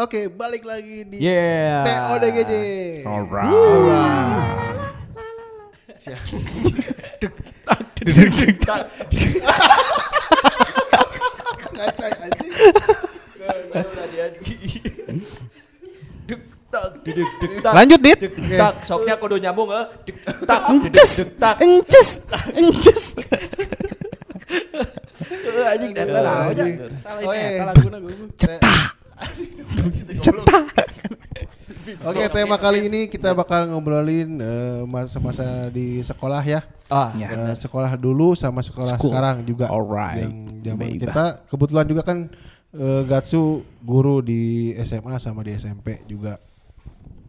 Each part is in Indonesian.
Oke, balik lagi di Yeah. PODGJ. Alright. Siap. Anjing. Lanjut dit. Tak, soknya kudu nyambung eh. Tak, Ences, ences, ences. Anjing data naon nya. Salah Oh, ini iya. laguna gue. Oke, tema kali ini kita bakal ngobrolin eh, masa-masa di sekolah ya. Ah, Eh, sekolah dulu sama sekolah School. sekarang juga. Alright, Yang zaman baby. kita kebetulan juga kan eh, Gatsu guru di SMA sama di SMP juga.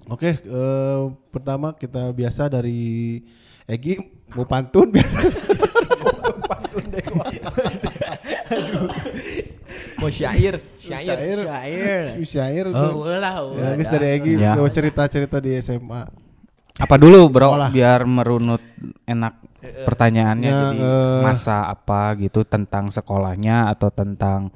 Oke, eh, pertama kita biasa dari Egi mau pantun biasa. mau syair, syair. Syair. Syair. Syair Oh, lah. Ya, guys dari Egi Ya. mau cerita-cerita di SMA. Apa dulu bro Sekolah. biar merunut enak pertanyaannya Ya, jadi eh. masa apa gitu tentang sekolahnya atau tentang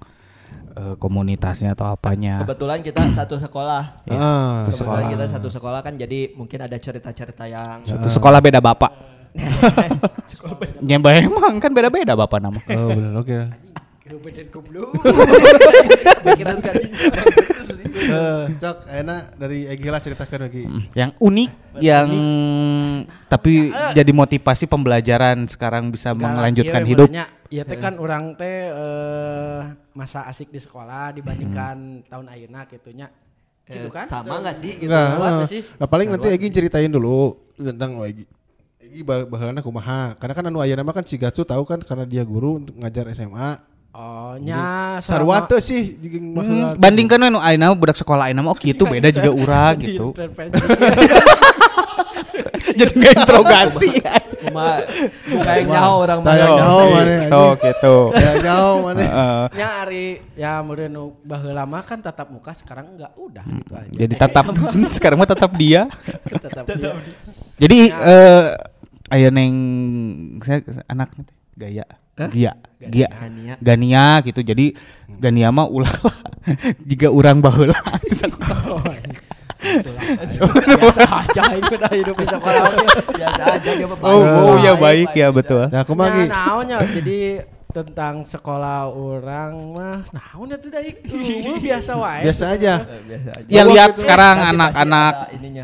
eh, komunitasnya atau apanya. Kebetulan kita satu sekolah. Ya, Ah, Kebetulan sekolah. kita satu sekolah kan jadi mungkin ada cerita-cerita yang Satu sekolah beda bapak. Ya emang kan beda-beda bapak nama. Oh benar oke. Eh, Cok, enak dari Egi lah ceritakan lagi. Yang unik, yang tapi jadi motivasi pembelajaran sekarang bisa melanjutkan Iya, hidup. Iya teh kan orang teh eh, masa asik di sekolah dibandingkan tahun ayeuna gitunya. Gitu kan? sama nggak sih? Gitu. Eh, sih. nah, paling nanti Egi ceritain dulu tentang Egi. Egi bah- bahalana kumaha. Karena kan anu ayeuna mah kan si Gatsu tahu kan karena dia guru untuk ngajar SMA. Oh, nya Sarua teu sih jeung baheula. Hmm, bandingkan anu ayeuna budak sekolah ayeuna mah oh kitu beda juga urang gitu. Jadi nggak interogasi. Cuma kayak nyaho orang mah. Tayang nyaho mana. So gitu. Ya jauh mana. Nya ari ya meureun nu baheula mah kan tatap muka sekarang enggak udah gitu aja. Jadi tetap sekarang mah tetap dia. tetap dia. Jadi eh aya neng saya anaknya Gia, Gia, Gania. Gania gitu. Jadi Gania mah ulah jika orang baheula di sekolah. Biasa aja hidup oge. Biasa aja dia mah Oh, oh ya baik ya betul. Ya kumaha Nah, Gi? naonnya jadi tentang sekolah orang mah naonnya tuh dari dulu biasa wae. Biasa aja. Biasa aja. Ya lihat gitu. sekarang anak-anak ininya.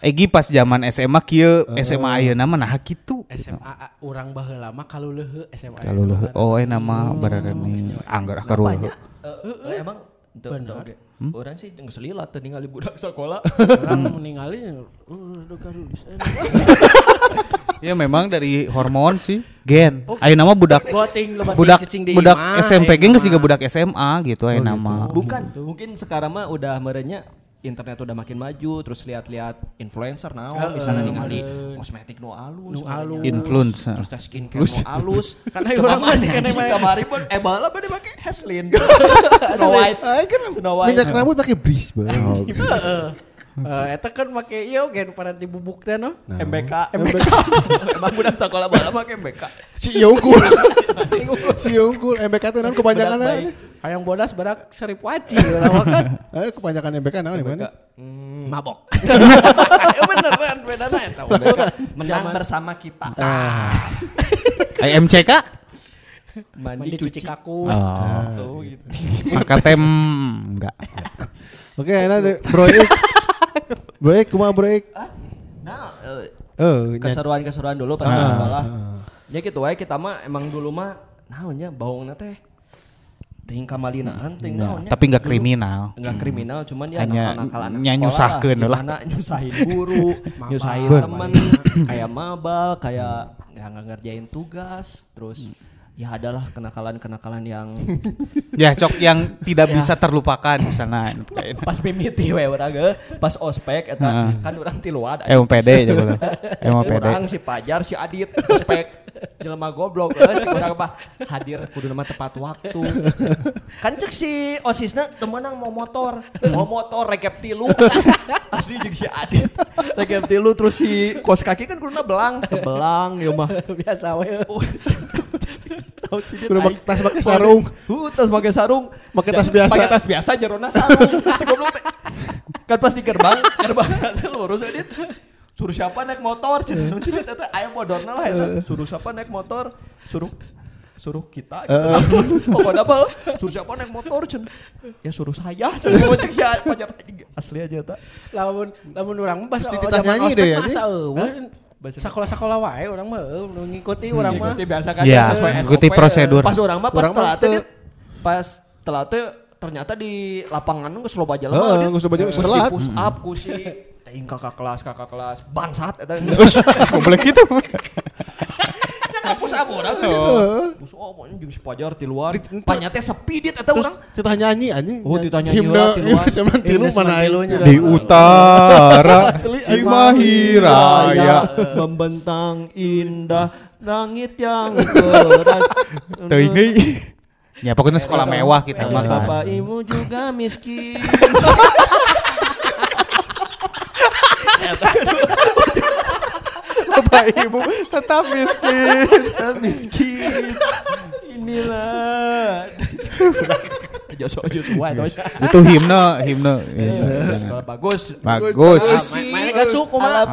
Egi pas zaman SMA kieu SMA ayeuna mah nah kitu. SMA orang baheula mah kalau leuheu SMA. Kalau leuheu oh eh nama bararani anggar akar Banyak. Eh, eh, emang Tuh, tuh, oke. Orang sih jeung selilat teh ningali budak sekolah. orang meninggali uh udah garulis. Ya memang dari hormon sih gen. Ayeuna mah budak Goting lo budak budak imah, SMP eh, ge geus siga mah. budak SMA gitu ayeuna mah. Bukan, mungkin sekarang mah udah merenya internet udah makin maju terus lihat-lihat influencer naon misalnya ningali kosmetik nu alus Nu alus. Influencer. terus tes skincare nu alus Karena orang masih kena main. kamari pun eh bala pada pakai? Heslin Snow White. Kan Snow White. Minyak rambut pakai bris bang. Eh, eta kan make ieu gen paranti bubuk teh no. MBK emang budak sekolah bala pakai MBK Si Yungkul. si Yungkul MBK teh naon baik. Hayang bodas badak serip waci lama kan. Eh kepanjangan MBK naon di mana? Mabok. Ya Beneran bedana eta. menang bersama kita Ay, MCK mandi, Mandi cuci kakus. Oh, gitu. maka tem enggak. Oke, enak deh. Bro Ik, kumaha Bro Ik? nah eh, Eh, nya- keseruan-keseruan dulu pas di sekolah. Ya gitu wae kita mah emang dulu mah naonnya baungna teh teuing kamalinaan teuing naonnya. Tapi enggak kriminal. Enggak kriminal cuman ya Hanya nakal-nakal nyusahkeun lah. Gimana nyusahin guru, nyusahin teman, kayak mabal, kayak nggak nggak ngerjain tugas, terus ya adalah kenakalan-kenakalan yang Ya cok yang tidak bisa terlupakan misalnya. pas mimiti we urang ge, pas ospek eta Heeh. kan urang tiluan Emang pede juga. Emang pede. Urang si Pajar, si Adit, ospek jelema goblok eh cek urang mah hadir kudu nama tepat waktu. Kan cek si osisna temenang mau motor, mau motor rekep tilu. Asli jeung si Adit. Rekep tilu terus si kos kaki kan kuduna belang, belang ya mah. Biasa we. kaos sidit. Kudu aing. make tas make sarung. Uh, tas pakai sarung. Make tas biasa. Pakai tas biasa jerona sarung. si goblok teh. Kan pas di gerbang, gerbang teh lurus edit. Suruh siapa naik motor? Cenah cenah teh aya bodorna lah eta. Suruh siapa naik motor? Suruh suruh kita gitu. Pokoknya apa? Suruh siapa naik motor cen? Ya suruh saya cen. Mau cek si pacar asli aja ta. lamun lamun urang mah pas zaman nyanyi deh ya, masa eueuh sekolah-sekolah wae urang mah nu ngikuti urang mah Ikuti biasa kan Ya, sesuai SOP. prosedur. Pas orang mah pas Orang mah telat pas telat ternyata di lapangan geus loba Heeh, jelema. Dit. geus loba Geus telat. push up ku si teuing kakak kelas kakak kelas bangsat eta. Goblok gitu. Kan push up urang teh. Dit. Push up anjing si pajar ti luar. Panya teh sepi dit eta urang. kita nyanyi anjing. Oh, kita nyanyi lah, tiluan. himne tilu Himne mana. Di utara Cimahi Raya. membentang indah langit yang keras. Teuing deui. Ya pokoknya sekolah mewah kita mah kan. Bapak ibu juga miskin. Bapak Ibu tetap miskin. miskin. Inilah. Wae terus. Itu himne, himne. Sekolah bagus. Bagus. Mainnya gak suku mah.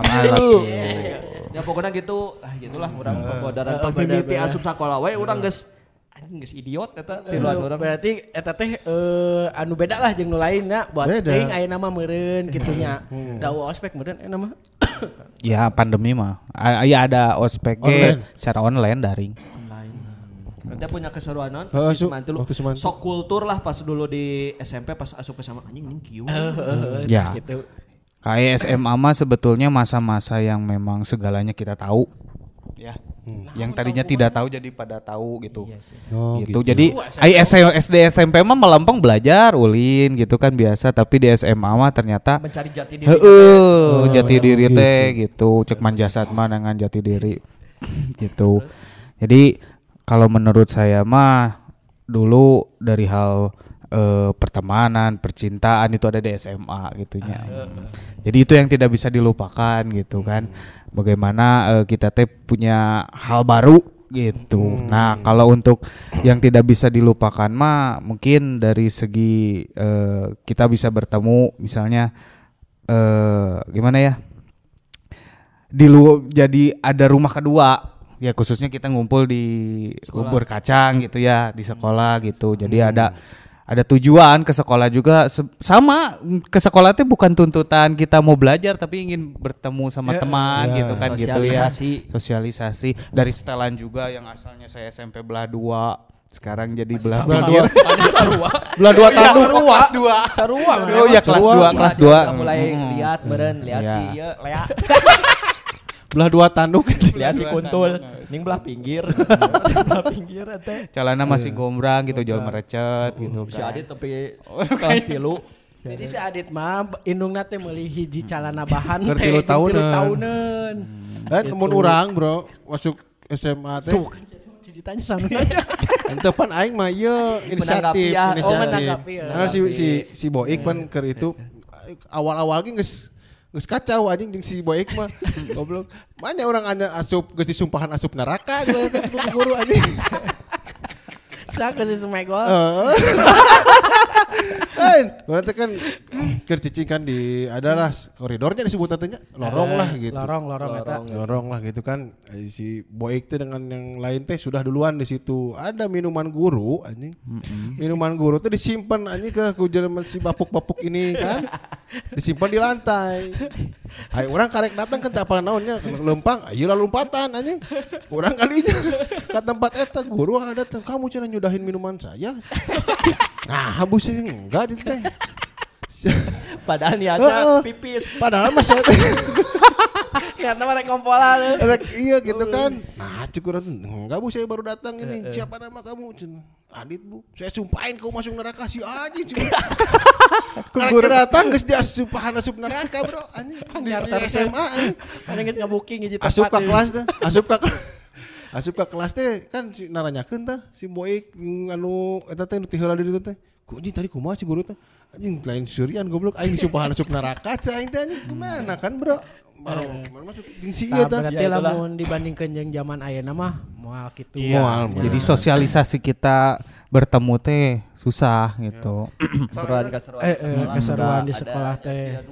Ya pokoknya gitu. Ah gitulah urang pembodaran eh, pemimiti asup sakola we urang geus anjing geus idiot eta tiluan Eh, urang. berarti eta teh eh, anu beda lah jeung nu lain ya buat teuing aya nama meureun kitunya. Dawa ospek meureun aya nama. Ya pandemi mah. Ya ada ospek Online. secara online daring. Nanti punya keseruan non, Heeh, pas di Semantilu. Sok kultur lah pas dulu di SMP pas asup ke sama anjing ning kieu. Ya. gitu. Kayak SMA mah sebetulnya masa-masa yang memang segalanya kita tahu. Ya. Yang tadinya tidak tahu jadi pada tahu gitu. Oh, gitu. Jadi ai S- SD SMP mah melempeng belajar ulin gitu kan biasa tapi di SMA mah ternyata Mencari jati diri. Heeh, jati diri teh gitu. Cek manjasat mah dengan jati diri. gitu. Jadi kalau menurut saya mah dulu dari hal eh, pertemanan, percintaan itu ada di SMA gitunya. Jadi itu yang tidak bisa dilupakan gitu kan. Bagaimana eh, kita teh punya hal baru gitu. Nah, kalau untuk yang tidak bisa dilupakan mah mungkin dari segi eh, kita bisa bertemu misalnya eh gimana ya? Di lu jadi ada rumah kedua. Ya khususnya kita ngumpul di bubur kacang gitu ya di sekolah gitu. Jadi ada ada tujuan ke sekolah juga sama ke sekolah itu bukan tuntutan kita mau belajar tapi ingin bertemu sama teman ya. gitu kan gitu ya Sosialisasi. sosialisasi dari setelan juga yang asalnya saya SMP belah dua sekarang jadi belah Belah pinggir. dua. Belah dua tanduk. Sarua. Sarua. Sarua. oh ya kelas Dua. dua kelas dua udah mulai Mm. lihat beren, lihat Iya. si ieu, Lea, Belah dua tanduk. lihat si kuntul, ning belah pinggir, belah pinggir teh. celana masih gombrang gitu jual merecet gitu Si kan. Adit tapi kelas tilu. Jadi si Adit mah indungna teh meuli hiji calana bahan teh tilu tahunan. tilu tahunan. Kan mun urang, Bro, masuk SMA teh. Tuh kan ditanya sama Ente pan aing mah ieu inisiatif, Menanggapi ya. inisiatif. Oh, menanggapi ya. Karena si si si Boik pan keur itu awal-awal ge geus geus kacau anjing jeung si Boik mah goblok. Banyak orang anya asup geus disumpahan asup neraka juga kan si guru anjing. Sak si Smegol. Lain, berarti kan keur cicing kan di adalah koridornya disebut tanya lorong lah gitu. Lorong, lorong eta. Lorong lah gitu kan. Eh, si Boik teh dengan yang lain teh sudah duluan di situ. Ada minuman guru anjing. Minuman guru tuh disimpan anjing ke kujer si bapuk-bapuk ini kan. Disimpan di lantai. Hai orang karek datang kan tak apa naonnya? Lempang ayo lah lompatan anjing. Orang kalinya. Ke tempat eta guru ada kamu cina nyudahin minuman saya? Nah habis sih enggak gitu teh Padahal niatnya pipis. padahal mas saya teh Ternyata mereka kompolan. Rek, iya gitu kan. Nah, cukuran enggak Bu, saya baru datang ini. Siapa nama kamu? Adit Bu. Saya sumpahin kau masuk neraka si anjing. Cen. Karek datang geus diasupahan asup neraka, Bro. Anjing. Di, SMA anjing. Ada geus ngabuking hiji tempat. Asup ke ini. kelas teh. Asup ke Asup ke kelas teh kan si naranyakeun tah si Boik anu eta teh nu teh heula di teh. Ku anjing tadi kumaha si guru teh? Anjing lain surian goblok aing disumpahan asup neraka cai aing teh anjing gimana kan, Bro? baru gimana masuk jeung si ieu tah. berarti Ya, lamun dibandingkan jeung zaman ayeuna mah moal kitu. Iya, Moal, moal. jadi sosialisasi kita bertemu teh susah gitu. Keseruan keseruan. Eh, eh, keseruan di sekolah teh.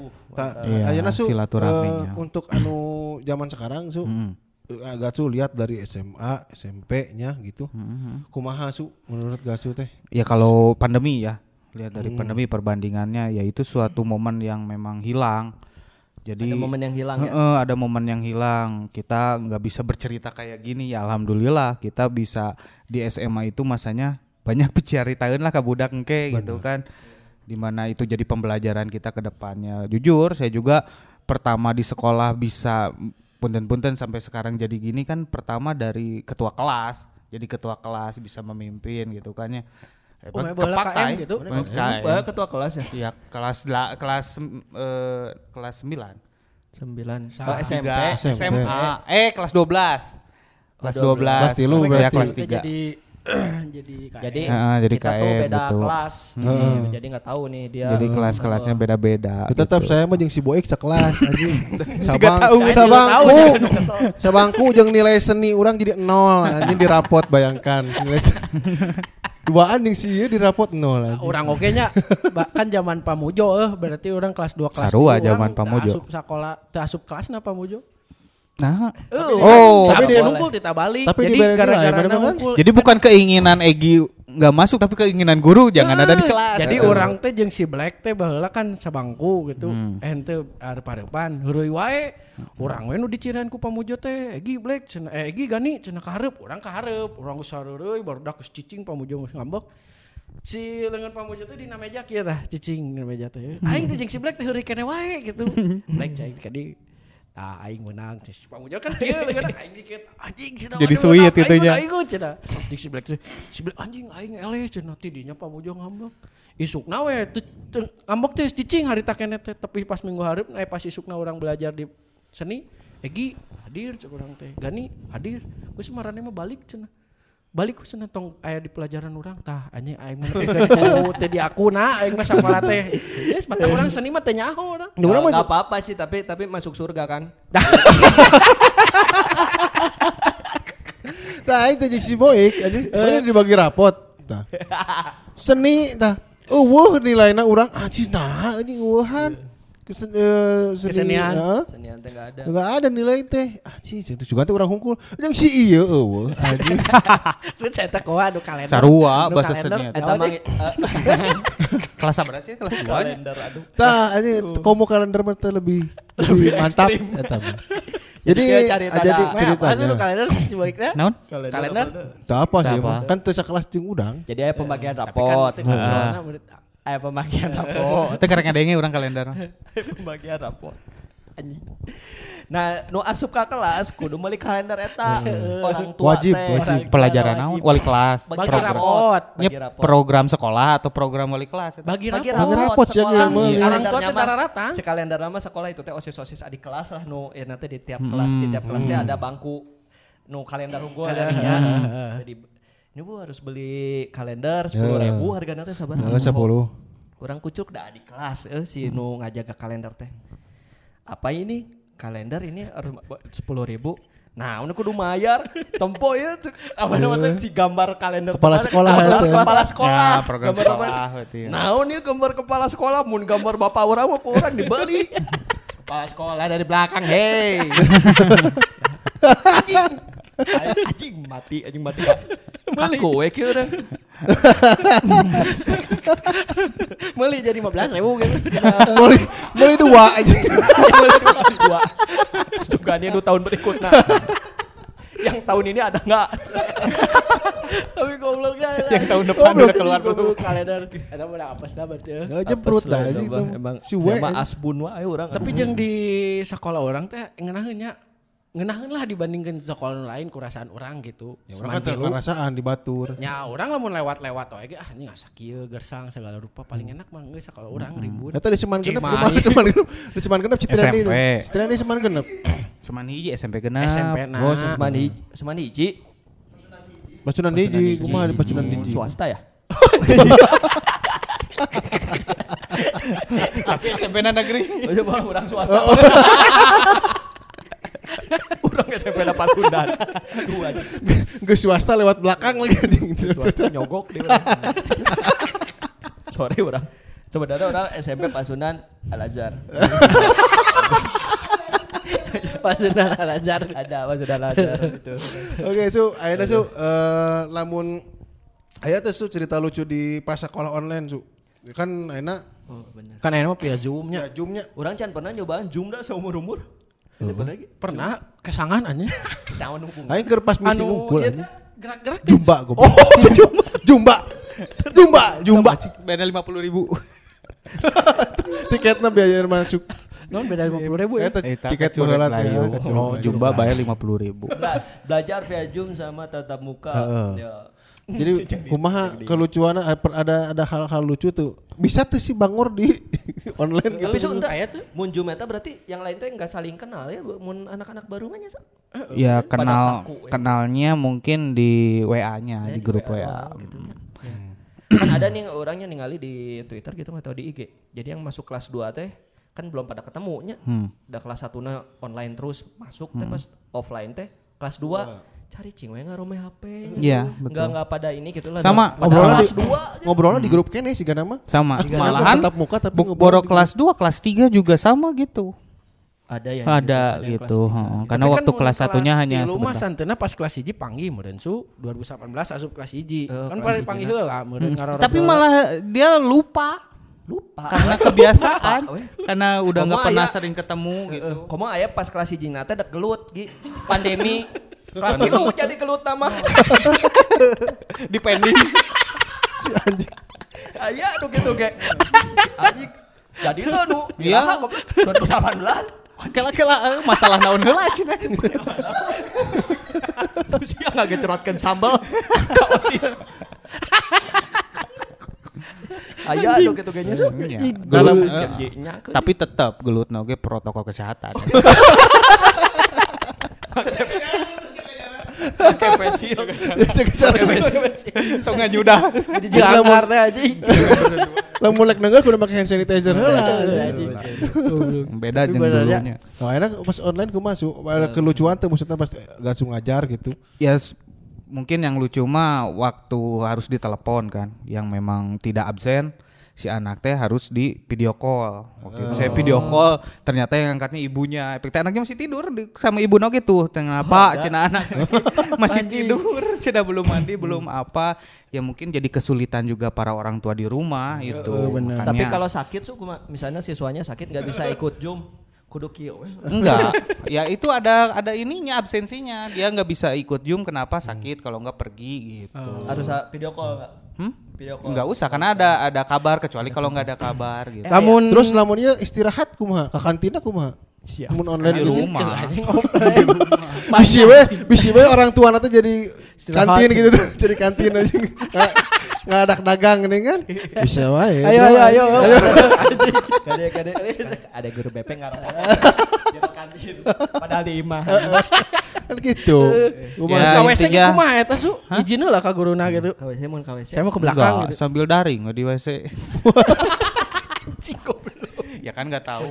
Iya, ayeuna su silaturahminya. eh, untuk anu zaman sekarang su Hmm. Gatsu lihat dari SMA, SMP-nya gitu. Hmm. Kumaha su menurut Gatsu teh? Ya kalau pandemi ya, lihat dari Hmm. pandemi perbandingannya ya itu suatu momen yang memang hilang. Jadi Ada momen yang hilang ya. Heeh, ada momen yang hilang. Kita nggak bisa bercerita kayak gini ya. Alhamdulillah kita bisa di SMA itu masanya banyak berceritain lah ke budak engke gitu kan. Di mana itu jadi pembelajaran kita ke depannya. Jujur saya juga pertama di sekolah bisa punten-punten sampai sekarang jadi gini kan pertama dari ketua kelas. Jadi ketua kelas bisa memimpin gitu kan ya. Oh, bola KM gitu? Ketua kelas ya. Iya, kelas la- kelas eh, kelas 9. 9. Sa- SMP. Tiga, SMP. SMA. Eh kelas 12. Kelas 12. Kelas tilu ya berarti. kelas 3. jadi jadi KM. Jadi, Heeh, jadi kita tuh KM, beda betul. kelas. Hmm, Jadi nggak tahu nih dia. Jadi kelas-kelasnya beda-beda. Kita tetap gitu. saya mah jeung si Boik sekelas anjing. Sabang, tahun. sabangku. Sabangku jeung nilai seni orang jadi nol anjing di rapot bayangkan. Nilai se- Duaan jeung si ieu di rapot nol anjing. orang oke nya Ba- kan zaman pamujo eh berarti orang kelas 2 kelas Sarua zaman Pamujo. asup sekolah teu asup kelas na pamujo Nah, Eh, Oh, tapi dia di- nungkul tita balik tapi jadi gara-gara kan? jadi bukan keinginan Egi nggak masuk tapi keinginan guru jangan ada di kelas. jadi Gitu. orang teh jeung si Black teh baheula kan sabangku gitu. Hmm. eh henteu arep-arepan heureui wae. Urang we nu dicireun ku pamujo teh Egi Black cenah eh Egi Gani cenah kaharep urang kaharep urang geus sareureui baru dak geus cicing pamujo geus ngambek. Si lengan pamujo teh dina meja kieu tah cicing dina meja teh. Aing teh jeung si Black teh heureui keneh wae gitu. Black cai kadi Nah, aing menang si pamujo kan kieu lengan aing dikeun anjing cenah Jadi waduh, sweet menang, aing itunya. menang, aing cenah jeung si Black si Black anjing aing eleh cenah tidinya pamujo ngambek. Isukna we teu- teu- ngambek teh cicing hari takene teh tapi pas minggu hareup eh pas isukna orang belajar di seni Egi hadir cek urang teh Gani hadir. Geus marane mah balik cenah balik ku cenah tong aya di pelajaran urang tah anjing aing mah teh di akuna aing mah sakola teh geus mata urang seni mah teh nyaho urang Ya, urang mah Nggak apa-apa sih tapi tapi masuk surga kan. Tah aing teh si Boik anjing. Mana dibagi rapot. Tah. Seni tah. Eueuh nilaina urang anjing nah anjing eueuhan. Kesen, eh, seni, Kesenian. heeh. Senian teh nggak ada. Enggak ada nilai teh. Anjing itu juga teh urang hungkul. Jeung si ieu eueuh anjing. terus saya teh koa anu kalender Sarua, Anu bahasa seni. Eta naon mah eh, kelas berapa sih? Kelas 2 kalender aduh. Tah anjing komo kalender mah teh lebih lebih mantap eta mah. Jadi ah, jadi apa anu ceritanya. kalender si baiknya Naon? kalender Tah apa sih? Kan teu sakelas jeung udang. Jadi ada pembagian tapi kan rapot. Aya pembagian rapot. Itu karena ngadenge orang kalender. pembagian rapot. Anjing. Nah, nu asup ka kelas kudu meuli kalender eta. Orang tua Wajib, teh. wajib. Pelajaran naon? wajib. Wali kelas. Bagi Program. rapot. Nya Bagi rapot. program sekolah atau program wali kelas? eta? bagi rapot Bagi rapot sih, sekolah. yang meuli. Orang tua teh rata. Si kalender nama sekolah itu teh osis-osis adik kelas lah nu ya nanti di tiap kelas di tiap kelas teh ada bangku nu kalender unggul jadinya. Jadi ini bu harus beli kalender sepuluh ribu harganya teh sabar. Heeh 10. Orang kucuk dah di kelas eh si nu ngajaga kalender teh. Apa ini? Kalender ini sepuluh ribu. Nah, udah kudu mayar. Tempo ya apa namanya si gambar kalender Kepala sekolah gambar ya, teh. kepala sekolah. Ya, program Gambar sekolah ya. Nah, ini gambar kepala sekolah mun gambar bapak orang mah orang dibeli. kepala sekolah dari belakang, hei. anjing. Anjing mati, anjing mati. Kaku we kieu urang. Meli jadi 15 ribu gitu. Meuli meuli dua aja. dua Stugannya dua tahun berikutnya yang tahun ini ada nggak Tapi gobloknya. Yang tahun depan udah keluar tuh. Kalender. Eta mah udah apes dah berarti. ya. Nggak jemprut Apes lah dah itu, emang Si we sama anjing. asbun wae orang Tapi jeung di sekolah orang teh ngeunaheun nya. Ngeunaheun lah dibandingkan sekolah lain kurasaan orang gitu. Ya urang kan teu Semantilu. ngarasaan di batur. Nya orang lamun lewat-lewat ge ah ini ngasa kieu gersang segala rupa paling enak mah geus sekolah orang ribut. Eta di Seman Genep, rumah Seman Genep, di Seman Genep Citra di SMP. Citra di Seman Genep. Cuman hiji SMP genep. SMP nah. Oh, seman hiji seman hiji Bacunan hiji, kumaha di Hmm, hiji. swasta ya Tapi SMP negeri. oh iya bang orang swasta SMP na Pasundan. Geus swasta lewat belakang lagi anjing. Swasta nyogok di Sorry orang. Sebenarnya orang SMP Pasundan Al Azhar. Pasundan Al Azhar. Ada Pasundan Al Azhar gitu. Oke, su, ayeuna su eh lamun aya teh su cerita lucu di pas sekolah online su. Kan ayeuna Oh benar. Kan enak mah via Zoom-nya. ya zoomnya Orang can pernah nyobaan Zoom dah seumur-umur. Itu pernah lagi. Pernah kesangan anjing. Sama nunggu. aing keur pas meeting Anu unggul ieu anjing. gerak-gerak Jumba gue. Oh, jumba. Jumba. Jumba. Jumba. Beda lima puluh ribu. Tiketnya biaya masuk. Non beda 50 ribu ya. Eta tiket ya, kacurug Oh, jumba bayar lima puluh ribu. Bela- belajar via Zoom sama tatap muka. Heeh. Ya. Jadi kumaha kelucuan ada ada hal-hal lucu tuh. Bisa tuh si Bangor di online Tapi gitu. so entah Kayak tuh. mun Zoom eta berarti yang lain teh enggak saling kenal ya mun anak-anak baru mah so. Ya Pada kenal kaku, ya. kenalnya mungkin di WA-nya di grup Oh, WA. gitu ya. kan ada nih orangnya ningali di Twitter gitu atau di IG. Jadi yang masuk kelas 2 teh kan belum pada ketemunya. Hmm. Udah kelas 1 na online terus masuk teh pas offline teh kelas 2 cari cing we ngarome HP. Iya, betul. enggak pada ini gitu lah. Sama, Pada Ngobrolnya kelas di, 2 ngobrolnya di grup kene sih nama. Sama. Ah, Malahan tatap muka tapi ngobrol boro di- kelas 2, kelas 3 juga sama gitu. ada ya Ada gitu, tiga. Karena Tapi waktu kan kelas satunya hanya tilu mah sebentar. santena pas kelas 1 panggih meureun su 2018 asup kelas 1. Eh, kan hiji na. heula meureun ngaroro. Tapi malah dia lupa lupa karena kebiasaan, karena udah nggak pernah sering ketemu gitu. Eh, Komo aya pas kelas hiji nate dek gelut Gi. pandemi kelas itu jadi gelut nama Depending. Si anjing. aya nu gitu ge anjing jadi tuh nu Iya. iya 2018 Kela-kela eh, masalah naon heula cenah. Sia nggak gecerotkan sambal ka osis aya nu gitu ge nya so Iya. dalam Gelut, eh, janjinya tapi tetap gelut oge protokol kesehatan. pakai facial Cek cara Tong ngajudah. Jadi jangkar teh anjing. lamun lek nenggel kudu make hand sanitizer heula. Beda Tapi jeung ya. dulunya. Nah, enak pas online kumaha su ada kelucuan tuh maksudnya pas langsung ngajar gitu. Ya s- mungkin yang lucu mah waktu harus ditelepon kan, yang memang tidak absen si anak teh harus di video call. Waktu itu saya video call, ternyata yang angkatnya ibunya. Efek teh anaknya masih tidur di- sama ibu no gitu. Kenapa cina anak masih tidur, cina belum mandi, belum apa. Ya mungkin jadi kesulitan juga para orang tua di rumah itu. Makanya- tapi kalau sakit su misalnya siswanya sakit nggak bisa ikut zoom kudu kieu we. Enggak, ya itu ada ada ininya absensinya. Dia nggak bisa ikut Zoom kenapa sakit kalau nggak pergi gitu. harus ah, video call nggak Hmm? video call Enggak usah karena ada ada kabar kecuali kalau nggak ada kabar gitu. Lamun Terus lamunnya istirahat kumaha? Ke kantina kumaha? Siap. Lamun online Di gitu. rumah. Bisi we, bisi we orang tua nanti jadi Istirahat. kantin gitu tuh, jadi kantin aja. Nggak- Nggak ada dagang nih kan? Bisa wae. Ayo ayo ayo. Kade kade ada guru BP. Jadi kantin padahal di imah. Kan gitu. Ya, KWC intinya- kumaha eta su? Izin lah ka guruna gitu. KWC mun KWC. Saya mau ke belakang gitu. sambil daring nggak di WC. ya kan nggak tahu.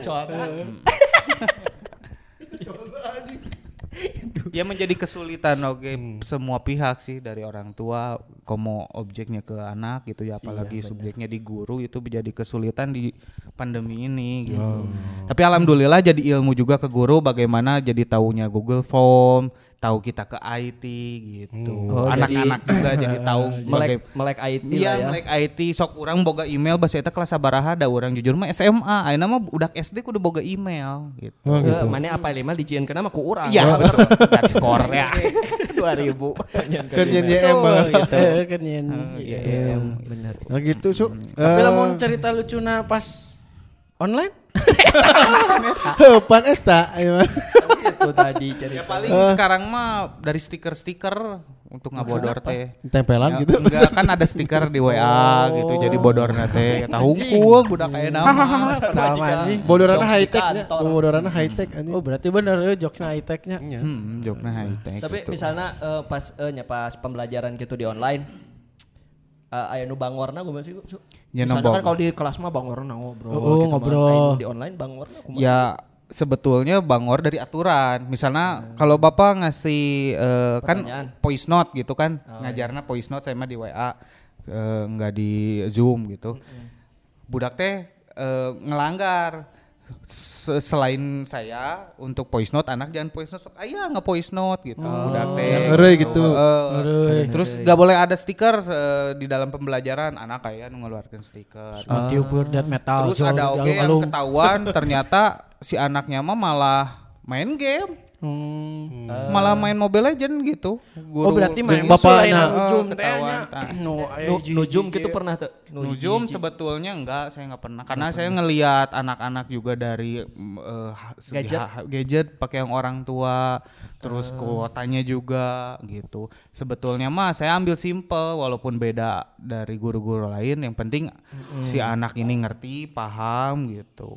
Ya menjadi kesulitan oke semua pihak sih dari orang tua komo objeknya ke anak gitu ya apalagi subjeknya di guru itu menjadi kesulitan di pandemi ini gitu. Tapi alhamdulillah jadi ilmu juga ke guru bagaimana jadi taunya Google Form, tahu kita ke IT gitu. Oh, Anak-anak juga jadi tahu melek melek IT Iya, lah ya. melek IT sok orang boga email bahasa eta kelas sabaraha da urang jujur mah SMA, ayeuna mah udah SD kudu boga email gitu. Oh, Eh, gitu. Mana apa lima dijieun kenapa ku urang. Iya, dan skor ya. 2000. Kan nyen YM mah. gitu. Eh kan yen. Iya, iya. Bener. Nah gitu su. Tapi Eh, lamun cerita lucuna pas online Heupan eta ayo mah. Itu tadi cerita. Ya paling sekarang mah dari stiker-stiker untuk ngabodor teh. Tempelan Ya, gitu. Enggak kan ada stiker di WA gitu jadi bodorna teh eta hungkul budak aya nama. padahal mah anjing. Bodorana high tech nya. Bodorana high tech anjing. Oh berarti bener ya jokesnya high tech-nya. Hmm, jokna high tech. Tapi gitu. misalnya eh, pas eh, nya pas pembelajaran gitu di online eh, aya nu bangorna gue masih. Ya, Misalnya kan bang- kalau di kelas mah bangorna ngobrol. Oh, gitu ngobrol. Di online bangorna kumaha? ya sebetulnya bangor dari aturan. Misalnya kalau Bapak ngasih eh, kan voice note gitu kan, ngajarnya voice note saya mah di WA eh, nggak di Zoom gitu. Budak teh eh, ngelanggar selain saya untuk voice note anak jangan voice note sok aya nge voice note gitu budak teh Yang ngeri gitu. Eh, terus nggak boleh ada stiker eh, di dalam pembelajaran anak kayak mengeluarkan stiker death metal. Terus ada oke yang alung-alung. ketahuan ternyata si anaknya mah malah main game. Hmm. Malah main Mobile Legend gitu. Oh berarti main bapaknya Eh, nujum nujum gitu pernah tuh. Nujum sebetulnya enggak, saya nggak pernah. Karena saya ngelihat anak-anak juga dari eh, segi Gadget. gadget pakai yang orang tua, terus kuotanya juga gitu. Sebetulnya mah saya ambil simple walaupun beda dari guru-guru lain. Yang penting si anak ini ngerti, paham gitu.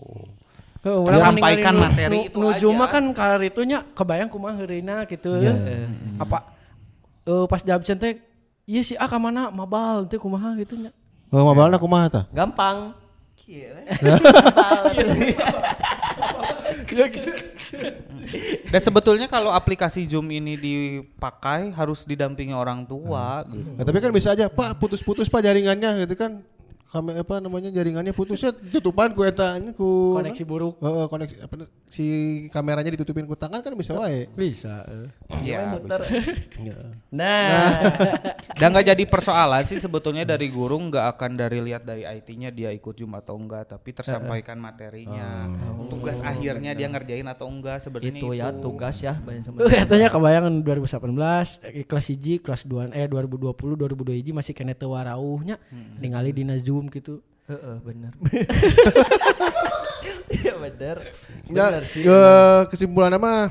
Urang Sampaikan nu- materi nu- itu Nujum aja. mah kan karitunya kebayang kumaha heureuina gitu. Apa eh, pas di absen teh Iya sih ah mana mabal teh kumaha gitu nya. Oh, mabalna kumaha tah? Gampang. Kieu. Dan sebetulnya kalau aplikasi Zoom ini dipakai harus didampingi orang tua gitu. Nah, tapi kan bisa aja, Pak, putus-putus Pak jaringannya gitu kan. Kami apa namanya jaringannya putusnya tutupan ku eta ku Koneksi buruk. Heeh, koneksi apa si kameranya ditutupin ku tangan kan bisa wae. Bisa. Iya, bisa. Nah, Dan nggak jadi persoalan sih sebetulnya dari guru nggak akan dari lihat dari IT-nya dia ikut Zoom atau enggak, tapi tersampaikan materinya. Tugas akhirnya dia ngerjain atau enggak sebenarnya itu ya tugas ya banyak sama. Eh, Katanya kebayangan 2018 eh, kelas 1 kelas 2 eh 2020 2021 masih kena teu warauhnya ningali dina Zoom gitu. Heeh, bener. Iya bener. Ya, Bener sih. ke kesimpulannya mah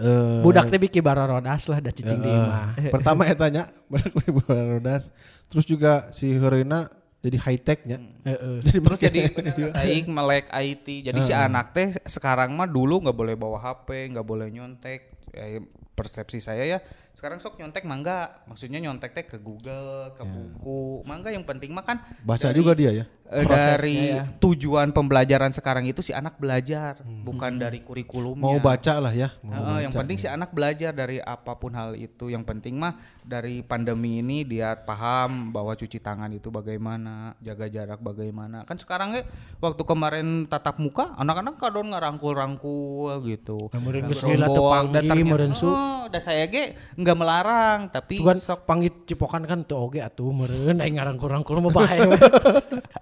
eh Budak teh bikin rodas lah da cicing di imah. pertama ya tanya rodas terus juga si Herina jadi high technya Heeh. Terus jadi baik melek IT. Jadi si anak teh sekarang mah dulu nggak boleh bawa HP, nggak boleh nyontek. Eh, persepsi saya ya sekarang sok nyontek mangga. Maksudnya nyontek teh ke Google ke buku. Mangga yang penting mah kan baca dari- juga dia ya Prosesnya dari ya. tujuan pembelajaran sekarang itu si anak belajar bukan dari kurikulumnya. mau baca lah ya mau yang baca. penting si anak belajar dari apa pun hal itu. Yang penting mah dari pandemi ini dia paham bahwa cuci tangan itu bagaimana, jaga jarak bagaimana. Kan sekarang ya waktu kemarin tatap muka, anak-anak kadon ngarangkul-rangkul gitu. Kemudian geus meureun su. Oh, saya ge nggak melarang, tapi Cuman sok panggil cipokan kan teu oge atuh meureun aing ngarangkul-rangkul mah bae.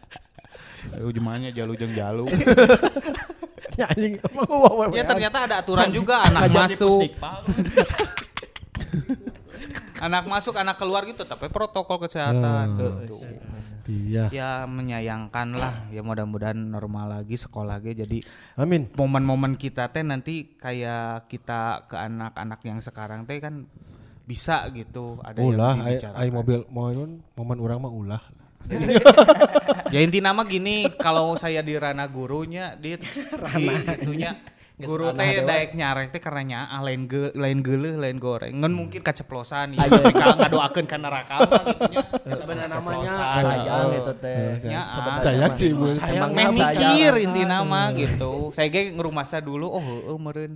ujungnya jalu jeng jalu. Ya anjing emang gua ya ternyata ada aturan juga anak masuk. anak masuk, anak keluar gitu, tapi protokol kesehatan. gitu. iya ya menyayangkan lah ya mudah-mudahan normal lagi sekolah lagi jadi amin momen-momen kita teh nanti kayak kita ke anak-anak yang sekarang teh kan bisa gitu ada ulah yang dibicarakan. ai mobil momen momen orang mah ulah ya inti nama gini kalau saya di ranah gurunya di di itunya guru teh daek nyarek teh karena nya ah, lain ge, lain geuleuh lain goreng. Ngan mungkin kaceplosan ya kalau ngadoakeun ka neraka mah gitu nya. Sebenarnya namanya sayang itu teh. Ya, ah. sayang sih bu. sayang. Meh mah mikir inti nama gitu. Saya ge ngerumasa dulu oh heueuh meureun.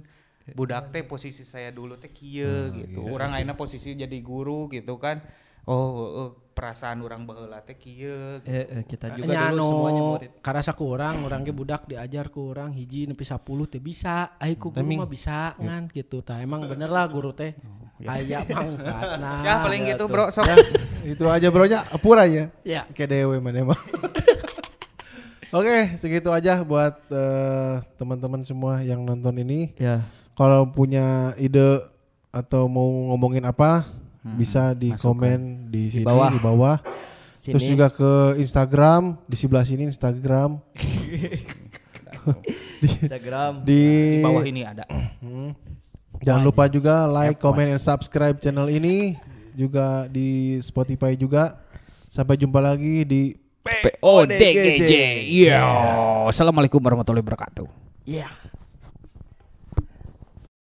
Budak teh posisi saya dulu teh kieu gitu. Orang akhirnya posisi jadi guru gitu kan. Oh heueuh perasaan orang baheula teh kieu. Eh, eh, kita juga Nya dulu semuanya anu murid. karasa ku urang urang ge budak diajar ku urang hiji nepi 10 teu bisa. Ai ku guru mah bisa ngan gitu. Tah emang bener lah guru teh. Aya mangfatna Ya paling gitu bro sok. itu aja bronya pura ya ya. Ke dewe mana emang. Oke, segitu aja buat eh, teman-teman semua yang nonton ini. Ya. Kalau punya ide atau mau ngomongin apa, bisa di komen di sini bawah. di bawah. Sini. Terus juga ke Instagram, di sebelah sini Instagram. Instagram. Di, Di bawah ini ada. Hmm. Jangan lupa juga like, comment, and subscribe channel ini. Juga di Spotify juga. Sampai jumpa lagi di PODGJ. Yo, Assalamualaikum warahmatullahi wabarakatuh. Iya.